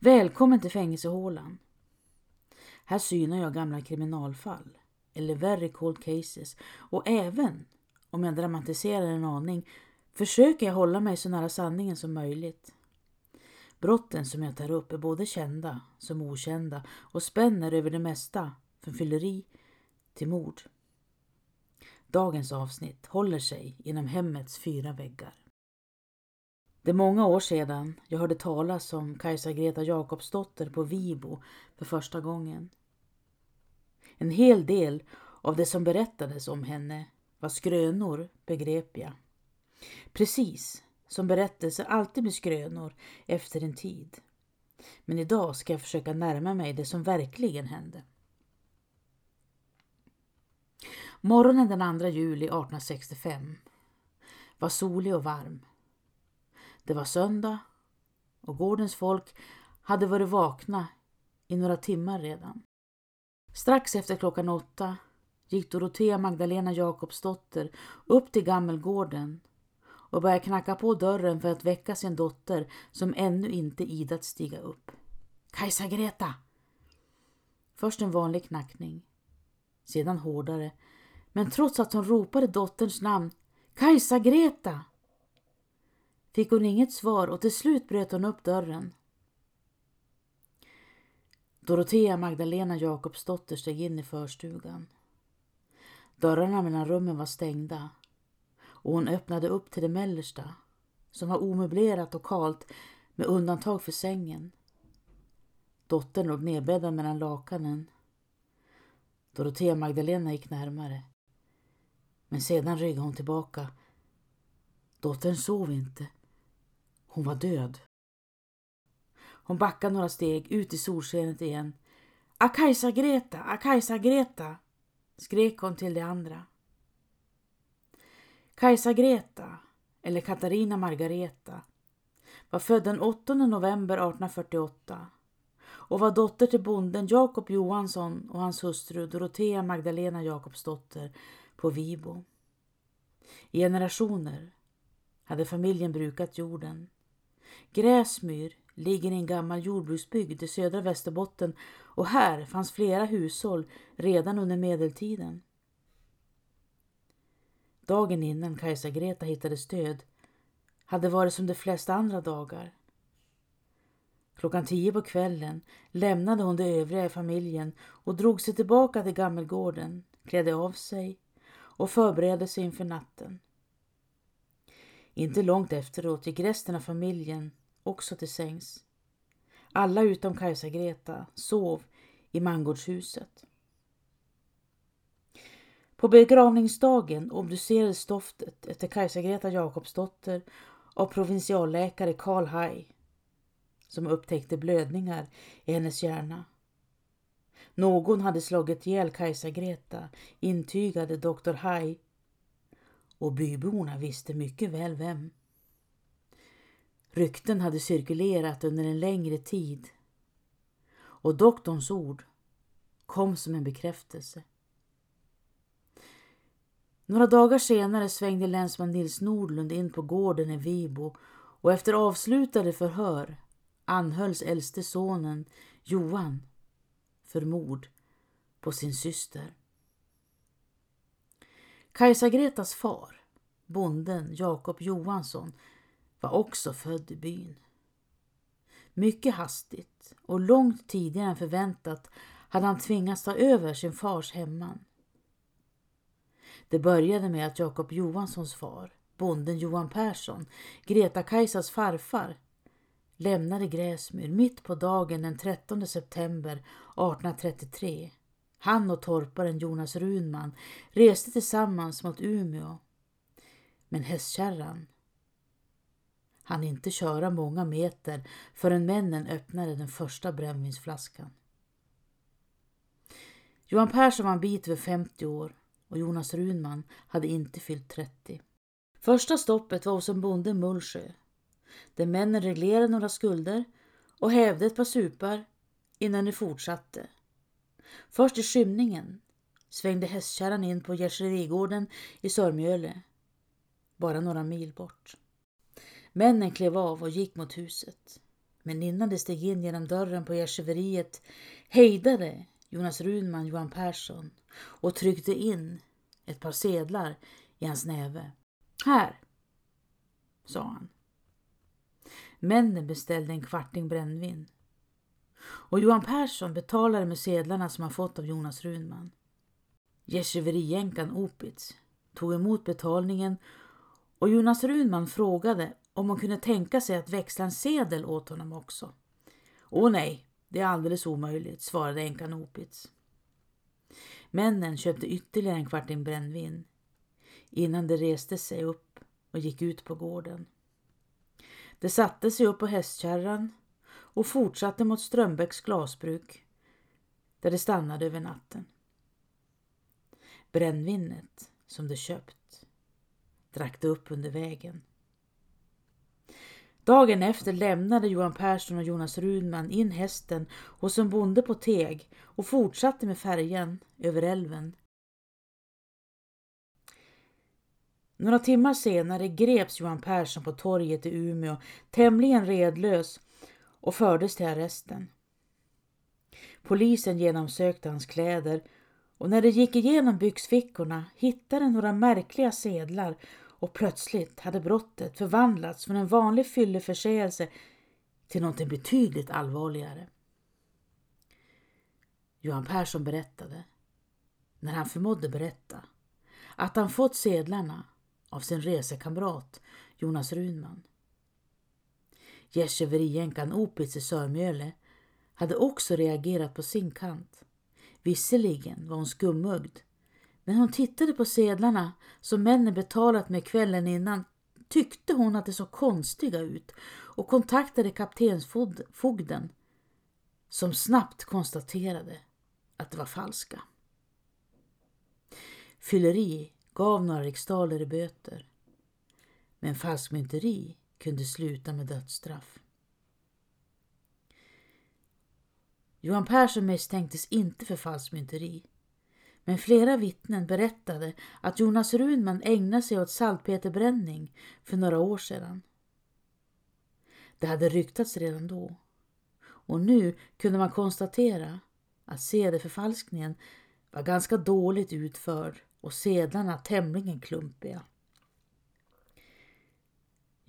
Välkommen till fängelsehålan. Här synar jag gamla kriminalfall, eller very cold cases, och även om jag dramatiserar en aning försöker jag hålla mig så nära sanningen som möjligt. Brotten som jag tar upp är både kända som okända och spänner över det mesta från fylleri till mord. Dagens avsnitt håller sig inom hemmets fyra väggar. Det är många år sedan jag hörde talas om Kajsa Greta Jakobsdotter på Vibo för första gången. En hel del av det som berättades om henne var skrönor, begrep jag. Precis som berättelser alltid blir skrönor efter en tid. Men idag ska jag försöka närma mig det som verkligen hände. Morgonen den 2 juli 1865 var solig och varm. Det var söndag och gårdens folk hade varit vakna i några timmar redan. Strax efter klockan åtta gick Dorotea Magdalena Jakobsdotter upp till Gammelgården och började knacka på dörren för att väcka sin dotter som ännu inte idat stiga upp. Kajsa Greta! Först en vanlig knackning, sedan hårdare, men trots att hon ropade dotterns namn Kajsa Greta fick hon inget svar och till slut bröt hon upp dörren. Dorotea Magdalena Jakobsdotter steg in i förstugan. Dörrarna mellan rummen var stängda och hon öppnade upp till det mellersta som var omöblerat och kalt med undantag för sängen. Dottern låg nedbäddad mellan lakanen. Dorotea Magdalena gick närmare. Men sedan ryggade hon tillbaka. Dottern sov inte. Hon var död. Hon backade några steg ut i solskenet igen. Akajsa Greta, Akajsa Greta, skrek hon till de andra. Kajsa Greta, eller Katarina Margareta, var född den 8 november 1848 och var dotter till bonden Jakob Johansson och hans hustru Dorotea Magdalena Jakobsdotter på Vibo. I generationer hade familjen brukat jorden. Gräsmyr ligger i en gammal jordbruksbygd i södra Västerbotten och här fanns flera hushåll redan under medeltiden. Dagen innan Kajsa Greta hittade stöd hade varit som de flesta andra dagar. Klockan tio på kvällen lämnade hon de övriga i familjen och drog sig tillbaka till Gammelgården, klädde av sig och förberedde sig inför natten. Inte långt efteråt gick resten av familjen också till sängs. Alla utom Kajsa Greta sov i mangårdshuset. På begravningsdagen obducerades stoftet efter Kajsa Greta Jakobsdotter av provinsialläkare Karl Hay som upptäckte blödningar i hennes hjärna. Någon hade slagit ihjäl Kajsa Greta, intygade doktor Hay och byborna visste mycket väl vem. Rykten hade cirkulerat under en längre tid och doktorns ord kom som en bekräftelse. Några dagar senare svängde länsman Nils Nordlund in på gården i Vibo och efter avslutade förhör anhölls äldste sonen Johan för mord på sin syster. Kajsa Gretas far, bonden Jakob Johansson, var också född i byn. Mycket hastigt och långt tidigare än förväntat hade han tvingats ta över sin fars hemman. Det började med att Jakob Johanssons far, bonden Johan Persson, Greta-Kajsas farfar, lämnade Gräsmyr mitt på dagen den 13 september 1833. Han och torparen Jonas Runman reste tillsammans mot Umeå. Men hästkärran han inte köra många meter förrän männen öppnade den första brännvinsflaskan. Johan Persson var en bit över 50 år och Jonas Runman hade inte fyllt 30. Första stoppet var hos en bonde i Mullsjö där männen reglerade några skulder och hävde ett par supar innan de fortsatte. Först i skymningen svängde hästkärran in på Gärserigården i Sörmjöle, bara några mil bort. Männen klev av och gick mot huset. Men innan de steg in genom dörren på gästgiveriet hejdade Jonas Runman Johan Persson och tryckte in ett par sedlar i hans näve. Här, sa han. Männen beställde en kvarting brännvin. Och Johan Persson betalade med sedlarna som han fått av Jonas Runman. Gästgiveriänkan Opitz tog emot betalningen och Jonas Runman frågade om hon kunde tänka sig att växla en sedel åt honom också. Åh nej, det är alldeles omöjligt, svarade änkan Opitz. Männen köpte ytterligare en kvarting brännvin innan de reste sig upp och gick ut på gården. De satte sig upp på hästkärran och fortsatte mot Strömbäcks glasbruk där det stannade över natten. Brännvinet som de köpt drack de upp under vägen. Dagen efter lämnade Johan Persson och Jonas Rudman in hästen hos en bonde på Teg och fortsatte med färjan över älven. Några timmar senare greps Johan Persson på torget i Umeå tämligen redlös och fördes till arresten. Polisen genomsökte hans kläder och när de gick igenom byxfickorna hittade några märkliga sedlar och plötsligt hade brottet förvandlats från en vanlig fylleförseelse till något betydligt allvarligare. Johan Persson berättade, när han förmådde berätta, att han fått sedlarna av sin resekamrat Jonas Runman. Gästgiveriänkan Opitz i Sörmjöle hade också reagerat på sin kant. Visserligen var hon skumögd när hon tittade på sedlarna som männen betalat med kvällen innan tyckte hon att det såg konstiga ut och kontaktade kaptensfogden som snabbt konstaterade att det var falska. Fylleri gav några riksdaler i böter men falskmynteri kunde sluta med dödsstraff. Johan Persson misstänktes inte för falskmynteri men flera vittnen berättade att Jonas Runman ägnade sig åt salpeterbränning för några år sedan. Det hade ryktats redan då. Och nu kunde man konstatera att sedelförfalskningen var ganska dåligt utförd och sedlarna tämligen klumpiga.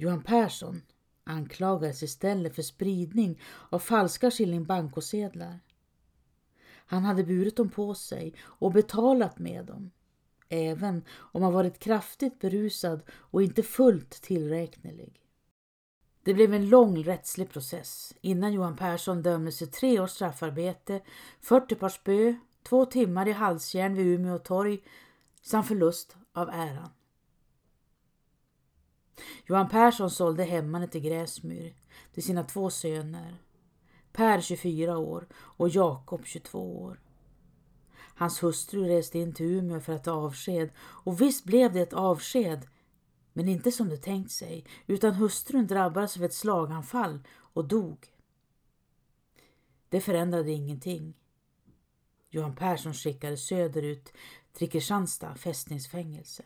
Johan Persson anklagades istället för spridning av falska shilling bankosedlar. Han hade burit dem på sig och betalat med dem, även om han varit kraftigt berusad och inte fullt tillräknelig. Det blev en lång rättslig process innan Johan Persson dömdes till tre års straffarbete, 40 par spö, två timmar i halsjärn vid Umeå torg samt förlust av äran. Johan Persson sålde hemmanet i Gräsmyr till sina två söner Per 24 år och Jakob 22 år. Hans hustru reste in till Umeå för att ta avsked och visst blev det ett avsked men inte som det tänkt sig utan hustrun drabbades av ett slaganfall och dog. Det förändrade ingenting. Johan Persson skickades söderut till Kristianstad fästningsfängelse.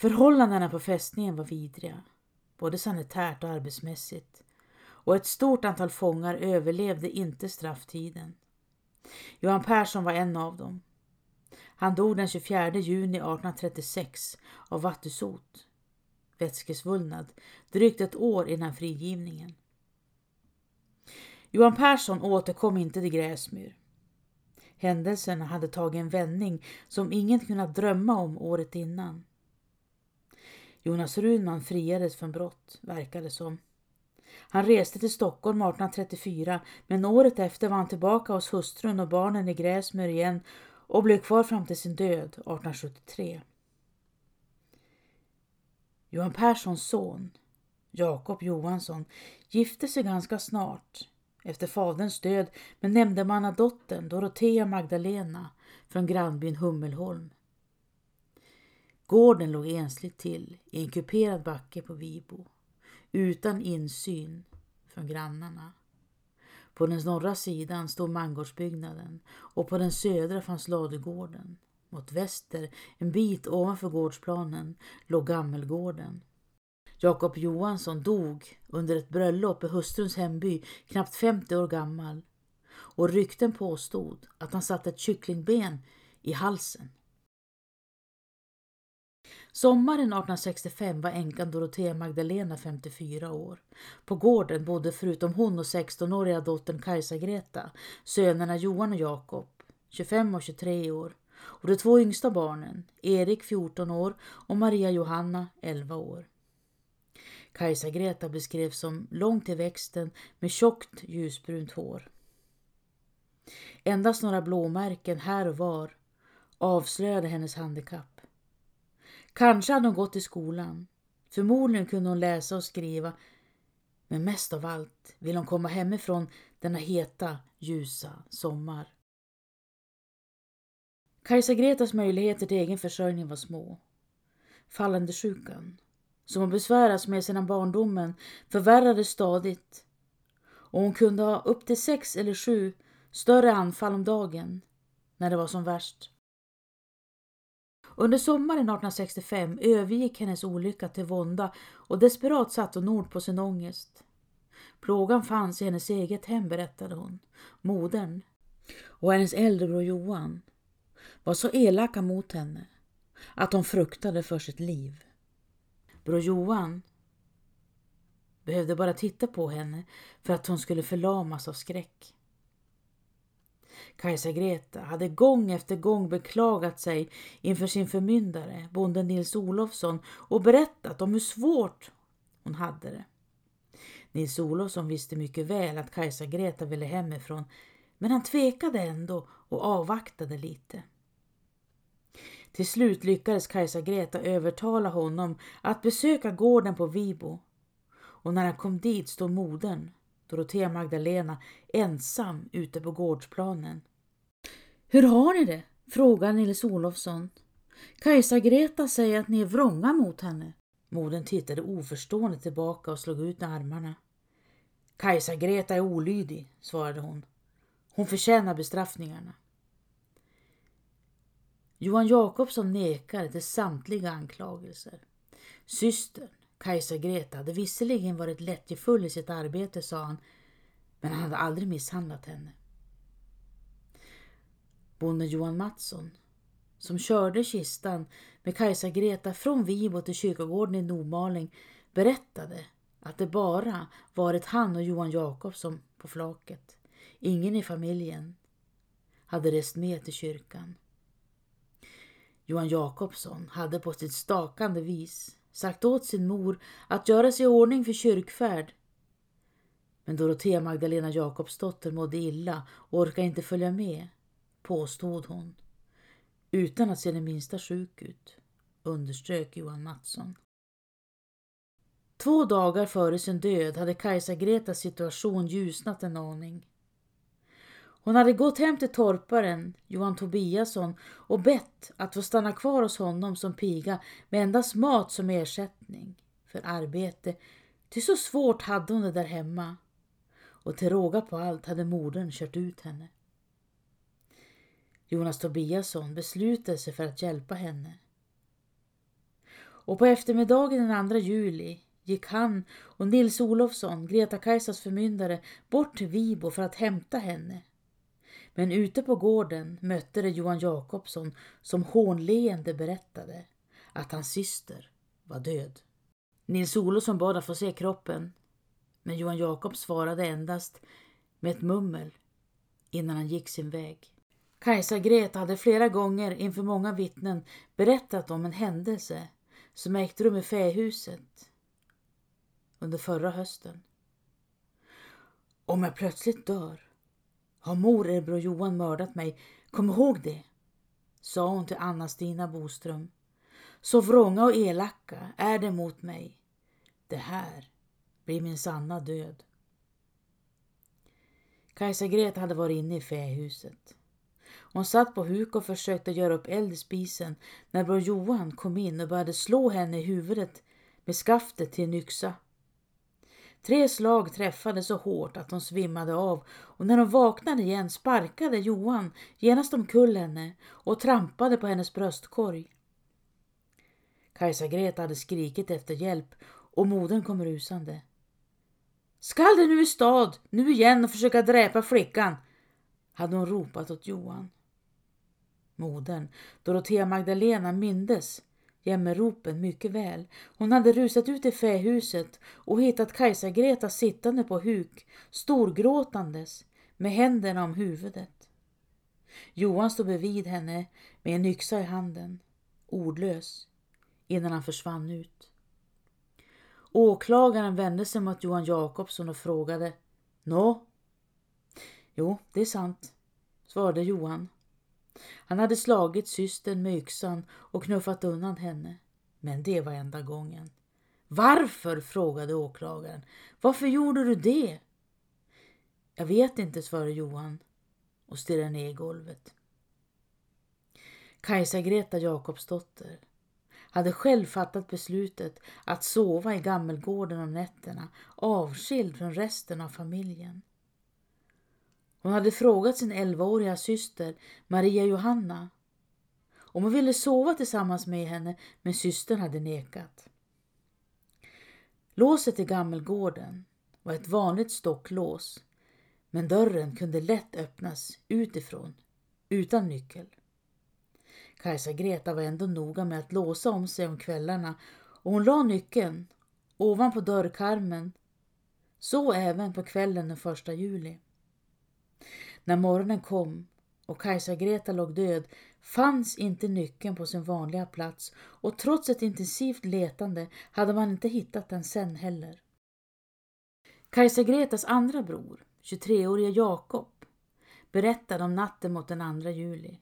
Förhållandena på fästningen var vidriga, både sanitärt och arbetsmässigt och ett stort antal fångar överlevde inte strafftiden. Johan Persson var en av dem. Han dog den 24 juni 1836 av vattusot, vätskesvullnad, drygt ett år innan frigivningen. Johan Persson återkom inte till Gräsmyr. Händelserna hade tagit en vändning som ingen kunnat drömma om året innan. Jonas Runman friades från brott, verkade som. Han reste till Stockholm 1834 men året efter var han tillbaka hos hustrun och barnen i Gräsmyr igen och blev kvar fram till sin död 1873. Johan Perssons son, Jakob Johansson, gifte sig ganska snart efter faderns död med nämndemannadottern Dorotea Magdalena från grannbyn Hummelholm. Gården låg ensligt till i en kuperad backe på Vibo utan insyn från grannarna. På den norra sidan stod mangårdsbyggnaden och på den södra fanns ladugården. Mot väster, en bit ovanför gårdsplanen, låg gammelgården. Jakob Johansson dog under ett bröllop i hustruns hemby, knappt 50 år gammal. Och rykten påstod att han satt ett kycklingben i halsen. Sommaren 1865 var änkan Dorotea Magdalena 54 år. På gården bodde förutom hon och 16-åriga dottern Kajsa Greta sönerna Johan och Jakob, 25 och 23 år, och de två yngsta barnen, Erik 14 år och Maria Johanna 11 år. Kajsa Greta beskrevs som lång till växten med tjockt ljusbrunt hår. Endast några blåmärken här och var avslöjade hennes handikapp. Kanske hade hon gått i skolan. Förmodligen kunde hon läsa och skriva. Men mest av allt ville hon komma hemifrån denna heta, ljusa sommar. Kajsa Gretas möjligheter till egen försörjning var små. Fallande sjukan, som hon besväras med sedan barndomen, förvärrades stadigt och hon kunde ha upp till sex eller sju större anfall om dagen när det var som värst. Under sommaren 1865 övergick hennes olycka till vånda och desperat satt hon ord på sin ångest. Plågan fanns i hennes eget hem, berättade hon. Modern och hennes äldre bror Johan var så elaka mot henne att hon fruktade för sitt liv. Bror Johan behövde bara titta på henne för att hon skulle förlamas av skräck. Kajsa Greta hade gång efter gång beklagat sig inför sin förmyndare, bonden Nils Olofsson och berättat om hur svårt hon hade det. Nils Olofsson visste mycket väl att Kajsa Greta ville hemifrån men han tvekade ändå och avvaktade lite. Till slut lyckades Kajsa Greta övertala honom att besöka gården på Vibo. Och när han kom dit stod modern, Dorotea Magdalena, ensam ute på gårdsplanen. Hur har ni det? frågar Nils Olofsson. Kajsa Greta säger att ni är vrånga mot henne. Modern tittade oförstående tillbaka och slog ut armarna. Kajsa Greta är olydig, svarade hon. Hon förtjänar bestraffningarna. Johan Jakobsson nekade till samtliga anklagelser. Systern, Kajsa Greta, hade visserligen varit lättjefull i sitt arbete, sa han, men han hade aldrig misshandlat henne. Bonden Johan Mattsson, som körde kistan med Kajsa Greta från Vibo till kyrkogården i Nordmaling, berättade att det bara varit han och Johan Jakobsson på flaket. Ingen i familjen hade rest med till kyrkan. Johan Jakobsson hade på sitt stakande vis sagt åt sin mor att göra sig i ordning för kyrkfärd. Men Dorotea Magdalena Jakobsdotter mådde illa och orkade inte följa med, påstod hon. Utan att se det minsta sjuk ut, underströk Johan Mattsson. Två dagar före sin död hade Kajsa Gretas situation ljusnat en aning. Hon hade gått hem till torparen Johan Tobiasson och bett att få stanna kvar hos honom som piga med endast mat som ersättning för arbete. Till så svårt hade hon det där hemma. Och till råga på allt hade modern kört ut henne. Jonas Tobiasson beslutade sig för att hjälpa henne. Och på eftermiddagen den 2 juli gick han och Nils Olofsson, Greta-Kajsas förmyndare, bort till Vibo för att hämta henne. Men ute på gården mötte de Johan Jakobsson som hånleende berättade att hans syster var död. Nils Olofsson bad att få se kroppen, men Johan Jakob svarade endast med ett mummel innan han gick sin väg. Kajsa Greta hade flera gånger inför många vittnen berättat om en händelse som ägt rum i fähuset under förra hösten. Om jag plötsligt dör har mor eller bror Johan mördat mig? Kom ihåg det, sa hon till Anna-Stina Boström. Så vrånga och elaka är det mot mig. Det här blir min sanna död. Kajsa Greta hade varit inne i fähuset. Hon satt på huk och försökte göra upp eld i spisen när bror Johan kom in och började slå henne i huvudet med skaftet till en yxa. Tre slag träffade så hårt att hon svimmade av och när hon vaknade igen sparkade Johan genast omkull henne och trampade på hennes bröstkorg. Kajsa Greta hade skrikit efter hjälp och modern kom rusande. Skall du nu i stad, nu igen och försöka dräpa flickan? hade hon ropat åt Johan. Modern, Dorotea Magdalena, mindes jämmerropen mycket väl. Hon hade rusat ut i fähuset och hittat Kajsa-Greta sittande på huk, storgråtandes, med händerna om huvudet. Johan stod bredvid henne med en yxa i handen, ordlös, innan han försvann ut. Åklagaren vände sig mot Johan Jakobsson och frågade Nå? Jo, det är sant, svarade Johan. Han hade slagit systern med yxan och knuffat undan henne. Men det var enda gången. Varför? frågade åklagaren. Varför gjorde du det? Jag vet inte, svarade Johan och stirrade ner i golvet. Kajsa-Greta Jakobsdotter hade själv fattat beslutet att sova i Gammelgården om nätterna, avskild från resten av familjen. Hon hade frågat sin elvaåriga syster Maria Johanna om hon ville sova tillsammans med henne, men systern hade nekat. Låset i Gammelgården var ett vanligt stocklås, men dörren kunde lätt öppnas utifrån, utan nyckel. Kajsa Greta var ändå noga med att låsa om sig om kvällarna och hon la nyckeln ovanpå dörrkarmen, så även på kvällen den första juli. När morgonen kom och Kajsa-Greta låg död fanns inte nyckeln på sin vanliga plats och trots ett intensivt letande hade man inte hittat den sen heller. Kajsa-Gretas andra bror, 23-årige Jakob, berättade om natten mot den 2 juli.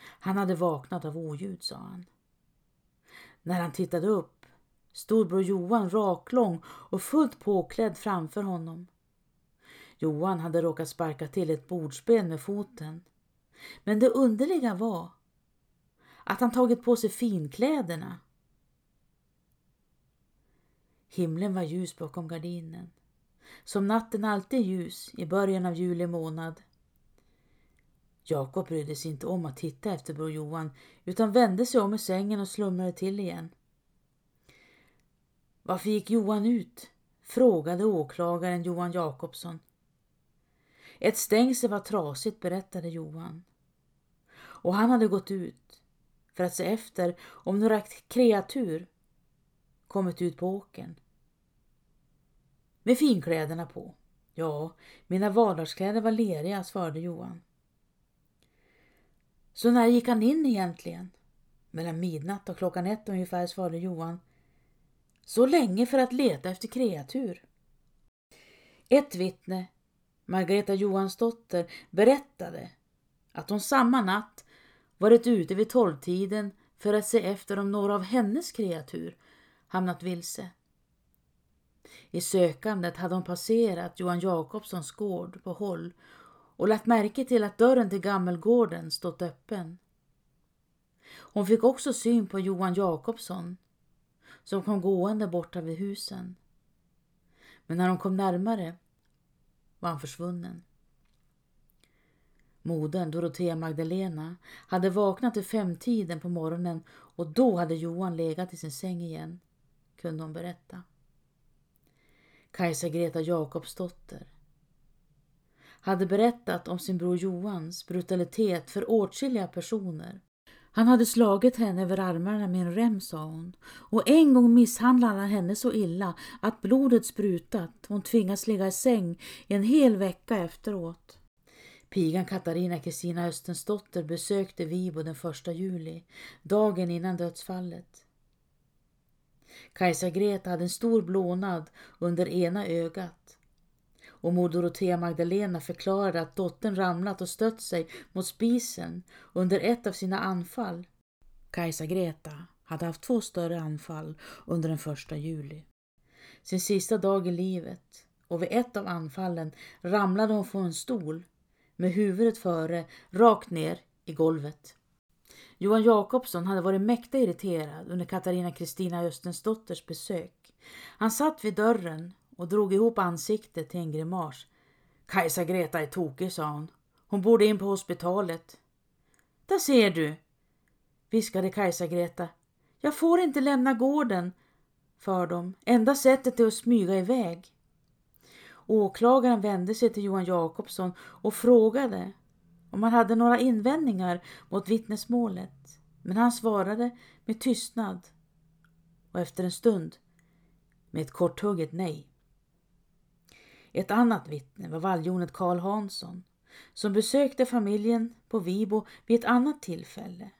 Han hade vaknat av oljud, sa han. När han tittade upp stod bror Johan raklång och fullt påklädd framför honom. Johan hade råkat sparka till ett bordsben med foten. Men det underliga var att han tagit på sig finkläderna. Himlen var ljus bakom gardinen. Som natten alltid är ljus i början av juli månad. Jakob brydde sig inte om att titta efter bror Johan utan vände sig om i sängen och slumrade till igen. Varför gick Johan ut? frågade åklagaren Johan Jakobsson. Ett stängsel var trasigt, berättade Johan. Och han hade gått ut för att se efter om några kreatur kommit ut på åken. Med finkläderna på. Ja, mina vardagskläder var leriga, svarade Johan. Så när gick han in egentligen? Mellan midnatt och klockan ett ungefär, svarade Johan. Så länge för att leta efter kreatur. Ett vittne Margareta Johansdotter berättade att hon samma natt varit ute vid tolvtiden för att se efter om några av hennes kreatur hamnat vilse. I sökandet hade hon passerat Johan Jakobssons gård på håll och lagt märke till att dörren till gammelgården stått öppen. Hon fick också syn på Johan Jakobsson som kom gående borta vid husen. Men när hon kom närmare var han försvunnen. Modern, Dorotea Magdalena, hade vaknat till femtiden på morgonen och då hade Johan legat i sin säng igen, kunde hon berätta. Kajsa Greta Jakobsdotter hade berättat om sin bror Johans brutalitet för åtskilliga personer. Han hade slagit henne över armarna med en rem, sa hon. Och en gång misshandlade han henne så illa att blodet sprutat hon tvingas ligga i säng en hel vecka efteråt. Pigan Katarina Kristina Östensdotter besökte Vibo den första juli, dagen innan dödsfallet. Kajsa Greta hade en stor blånad under ena ögat och mor Dorotea Magdalena förklarade att dottern ramlat och stött sig mot spisen under ett av sina anfall. Kajsa Greta hade haft två större anfall under den första juli. Sin sista dag i livet och vid ett av anfallen ramlade hon från en stol med huvudet före rakt ner i golvet. Johan Jakobsson hade varit mäkta irriterad under Katarina Kristina Östensdotters besök. Han satt vid dörren och drog ihop ansiktet till en grimas. Kajsa Greta är tokig, sa hon. Hon borde in på hospitalet. Där ser du, viskade Kajsa Greta. Jag får inte lämna gården för dem. Enda sättet är att smyga iväg. Åklagaren vände sig till Johan Jakobsson och frågade om han hade några invändningar mot vittnesmålet. Men han svarade med tystnad och efter en stund med ett korthugget nej. Ett annat vittne var valljonet Karl Hansson som besökte familjen på Vibo vid ett annat tillfälle.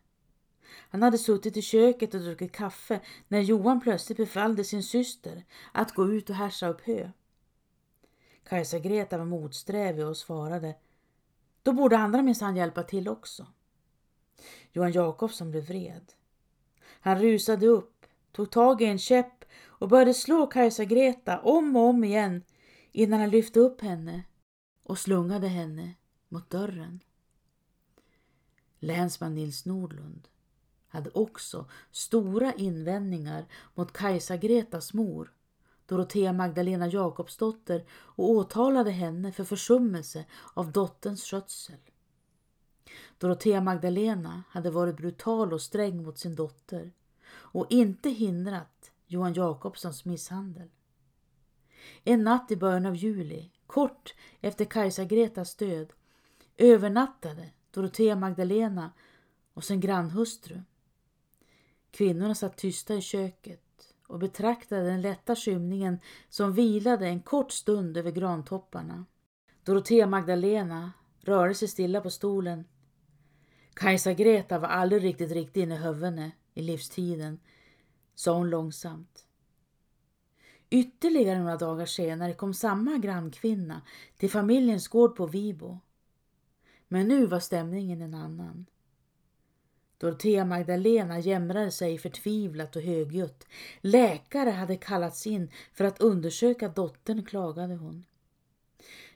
Han hade suttit i köket och druckit kaffe när Johan plötsligt befallde sin syster att gå ut och härsa upp hö. Kajsa-Greta var motsträvig och svarade då borde andra minsann hjälpa till också. Johan Jakobsson blev vred. Han rusade upp, tog tag i en käpp och började slå Kajsa-Greta om och om igen innan han lyfte upp henne och slungade henne mot dörren. Länsman Nils Nordlund hade också stora invändningar mot Kajsa-Gretas mor, Dorotea Magdalena Jakobsdotter och åtalade henne för försummelse av dotterns skötsel. Dorotea Magdalena hade varit brutal och sträng mot sin dotter och inte hindrat Johan Jakobssons misshandel. En natt i början av juli, kort efter Kajsa-Gretas död, övernattade Dorotea Magdalena och sin grannhustru. Kvinnorna satt tysta i köket och betraktade den lätta skymningen som vilade en kort stund över grantopparna. Dorotea Magdalena rörde sig stilla på stolen. Kajsa Greta var aldrig riktigt riktig inne i huvudet i livstiden, sa hon långsamt. Ytterligare några dagar senare kom samma grannkvinna till familjens gård på Vibo. Men nu var stämningen en annan. Dorotea Magdalena jämrade sig förtvivlat och högljutt. Läkare hade kallats in för att undersöka dottern, klagade hon.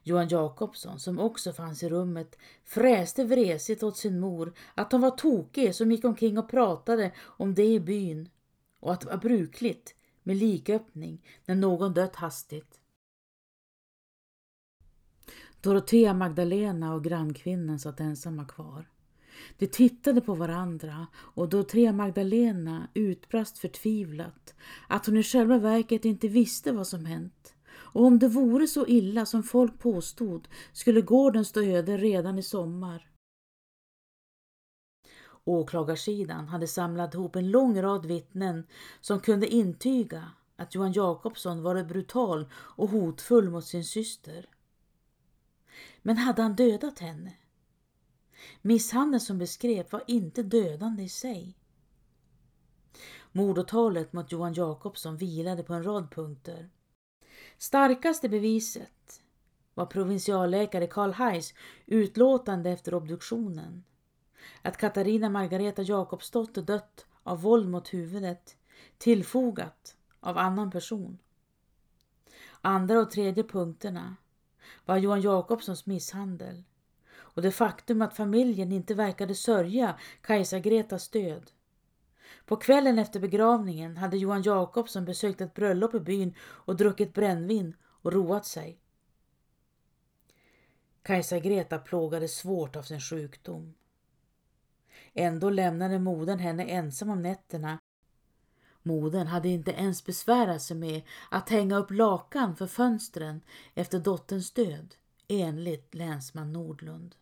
Johan Jakobsson, som också fanns i rummet, fräste vresigt åt sin mor att hon var tokig som gick omkring och pratade om det i byn och att det var brukligt med liköppning när någon dött hastigt. Dorotea Magdalena och grannkvinnan satt ensamma kvar. De tittade på varandra och Dorotea Magdalena utbrast förtvivlat att hon i själva verket inte visste vad som hänt. Och om det vore så illa som folk påstod skulle gården stå öde redan i sommar. Åklagarsidan hade samlat ihop en lång rad vittnen som kunde intyga att Johan Jakobsson varit brutal och hotfull mot sin syster. Men hade han dödat henne? Misshandeln som beskrevs var inte dödande i sig. Mordåtalet mot Johan Jakobsson vilade på en rad punkter. Starkaste beviset var provinsialläkare Karl Heiss utlåtande efter obduktionen. Att Katarina Margareta Jakobsdotter dött av våld mot huvudet tillfogat av annan person. Andra och tredje punkterna var Johan Jakobssons misshandel och det faktum att familjen inte verkade sörja Kajsa-Gretas död. På kvällen efter begravningen hade Johan Jakobsson besökt ett bröllop i byn och druckit brännvin och roat sig. Kajsa-Greta plågades svårt av sin sjukdom. Ändå lämnade modern henne ensam om nätterna. Modern hade inte ens besvärat sig med att hänga upp lakan för fönstren efter dotterns död, enligt länsman Nordlund.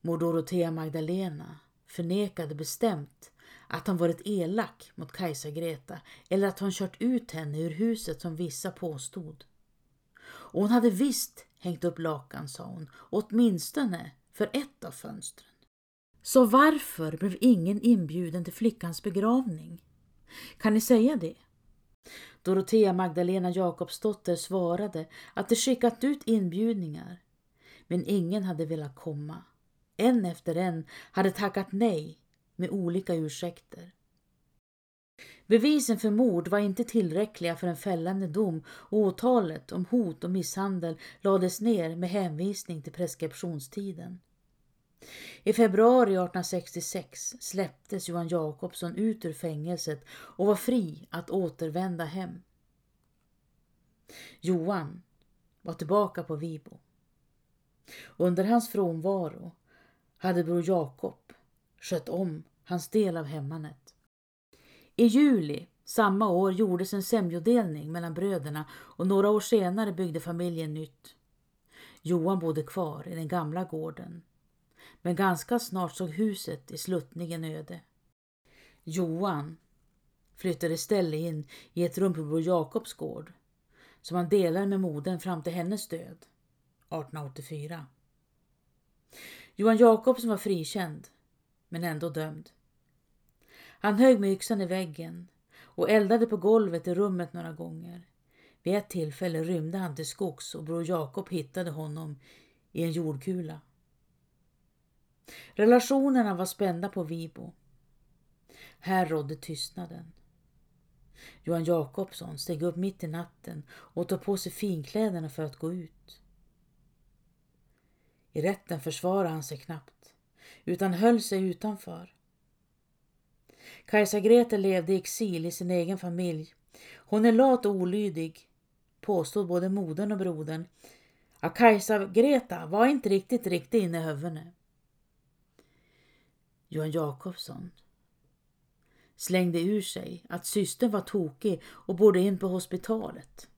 Mor Dorotea Magdalena förnekade bestämt att han varit elak mot Kajsa Greta eller att hon kört ut henne ur huset som vissa påstod. Och hon hade visst hängt upp lakan, sa hon, åtminstone för ett av fönstren. Så varför blev ingen inbjuden till flickans begravning? Kan ni säga det? Dorotea Magdalena Jakobsdotter svarade att de skickat ut inbjudningar, men ingen hade velat komma en efter en, hade tackat nej med olika ursäkter. Bevisen för mord var inte tillräckliga för en fällande dom och åtalet om hot och misshandel lades ner med hänvisning till preskriptionstiden. I februari 1866 släpptes Johan Jakobsson ut ur fängelset och var fri att återvända hem. Johan var tillbaka på Vibo. Under hans frånvaro hade bror Jakob skött om hans del av hemmanet. I juli Samma år gjordes en sämjodelning mellan bröderna och några år senare byggde familjen nytt. Johan bodde kvar i den gamla gården. Men ganska snart såg huset i sluttningen öde. Johan flyttade istället in i ett rum på Bror Jakobs gård som han delade med modern fram till hennes död 1884. Johan Jakobsson var frikänd men ändå dömd. Han högg med yxan i väggen och eldade på golvet i rummet några gånger. Vid ett tillfälle rymde han till skogs och bror Jakob hittade honom i en jordkula. Relationerna var spända på Vibo. Här rådde tystnaden. Johan Jakobsson steg upp mitt i natten och tog på sig finkläderna för att gå ut. I rätten försvarade han sig knappt, utan höll sig utanför. Kajsa Grete levde i exil i sin egen familj. Hon är lat och olydig, påstod både modern och brodern. Kajsa Greta var inte riktigt riktig inne i huvudet. Johan Jakobsson slängde ur sig att systern var tokig och borde in på hospitalet.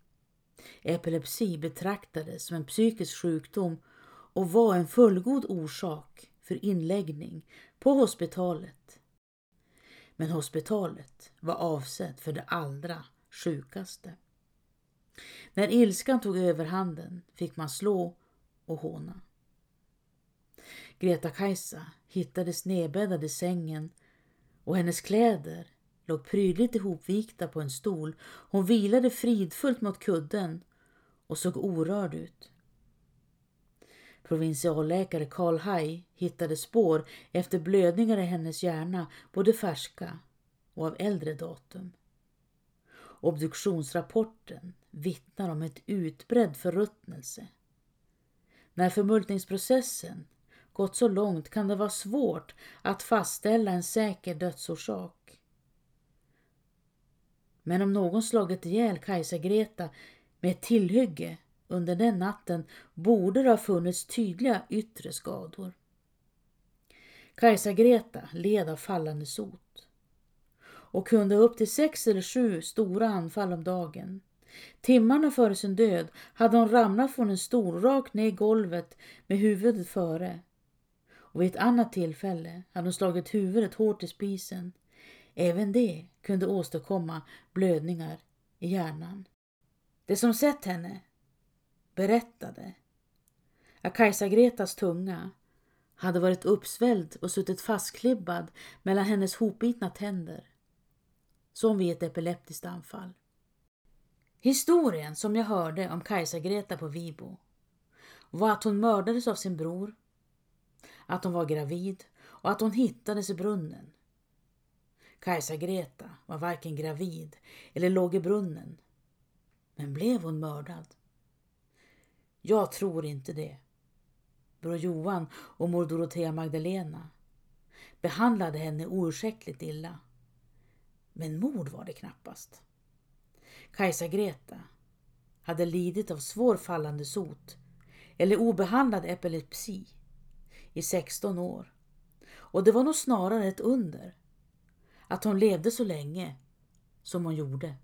Epilepsi betraktades som en psykisk sjukdom och var en fullgod orsak för inläggning på hospitalet. Men hospitalet var avsett för de allra sjukaste. När ilskan tog överhanden fick man slå och håna. Greta-Kajsa hittades nedbäddad i sängen och hennes kläder låg prydligt ihopvikta på en stol. Hon vilade fridfullt mot kudden och såg orörd ut. Provinsialläkare Karl Hay hittade spår efter blödningar i hennes hjärna, både färska och av äldre datum. Obduktionsrapporten vittnar om ett utbredd förruttnelse. När förmultningsprocessen gått så långt kan det vara svårt att fastställa en säker dödsorsak. Men om någon slagit ihjäl Kajsa Greta med ett tillhygge under den natten borde det ha funnits tydliga yttre skador. Kajsa Greta led av fallande sot och kunde upp till sex eller sju stora anfall om dagen. Timmarna före sin död hade hon ramlat från en stol rakt ner i golvet med huvudet före. Och vid ett annat tillfälle hade hon slagit huvudet hårt i spisen. Även det kunde åstadkomma blödningar i hjärnan. De som sett henne berättade att Kajsa-Gretas tunga hade varit uppsvälld och suttit fastklibbad mellan hennes hopbitna tänder. Som vid ett epileptiskt anfall. Historien som jag hörde om Kajsa-Greta på Vibo var att hon mördades av sin bror, att hon var gravid och att hon hittades i brunnen. Kajsa-Greta var varken gravid eller låg i brunnen. Men blev hon mördad? Jag tror inte det. Bror Johan och mor Dorotea Magdalena behandlade henne oursäktligt illa. Men mord var det knappast. Kajsa Greta hade lidit av svår fallande sot eller obehandlad epilepsi i 16 år. Och det var nog snarare ett under att hon levde så länge som hon gjorde.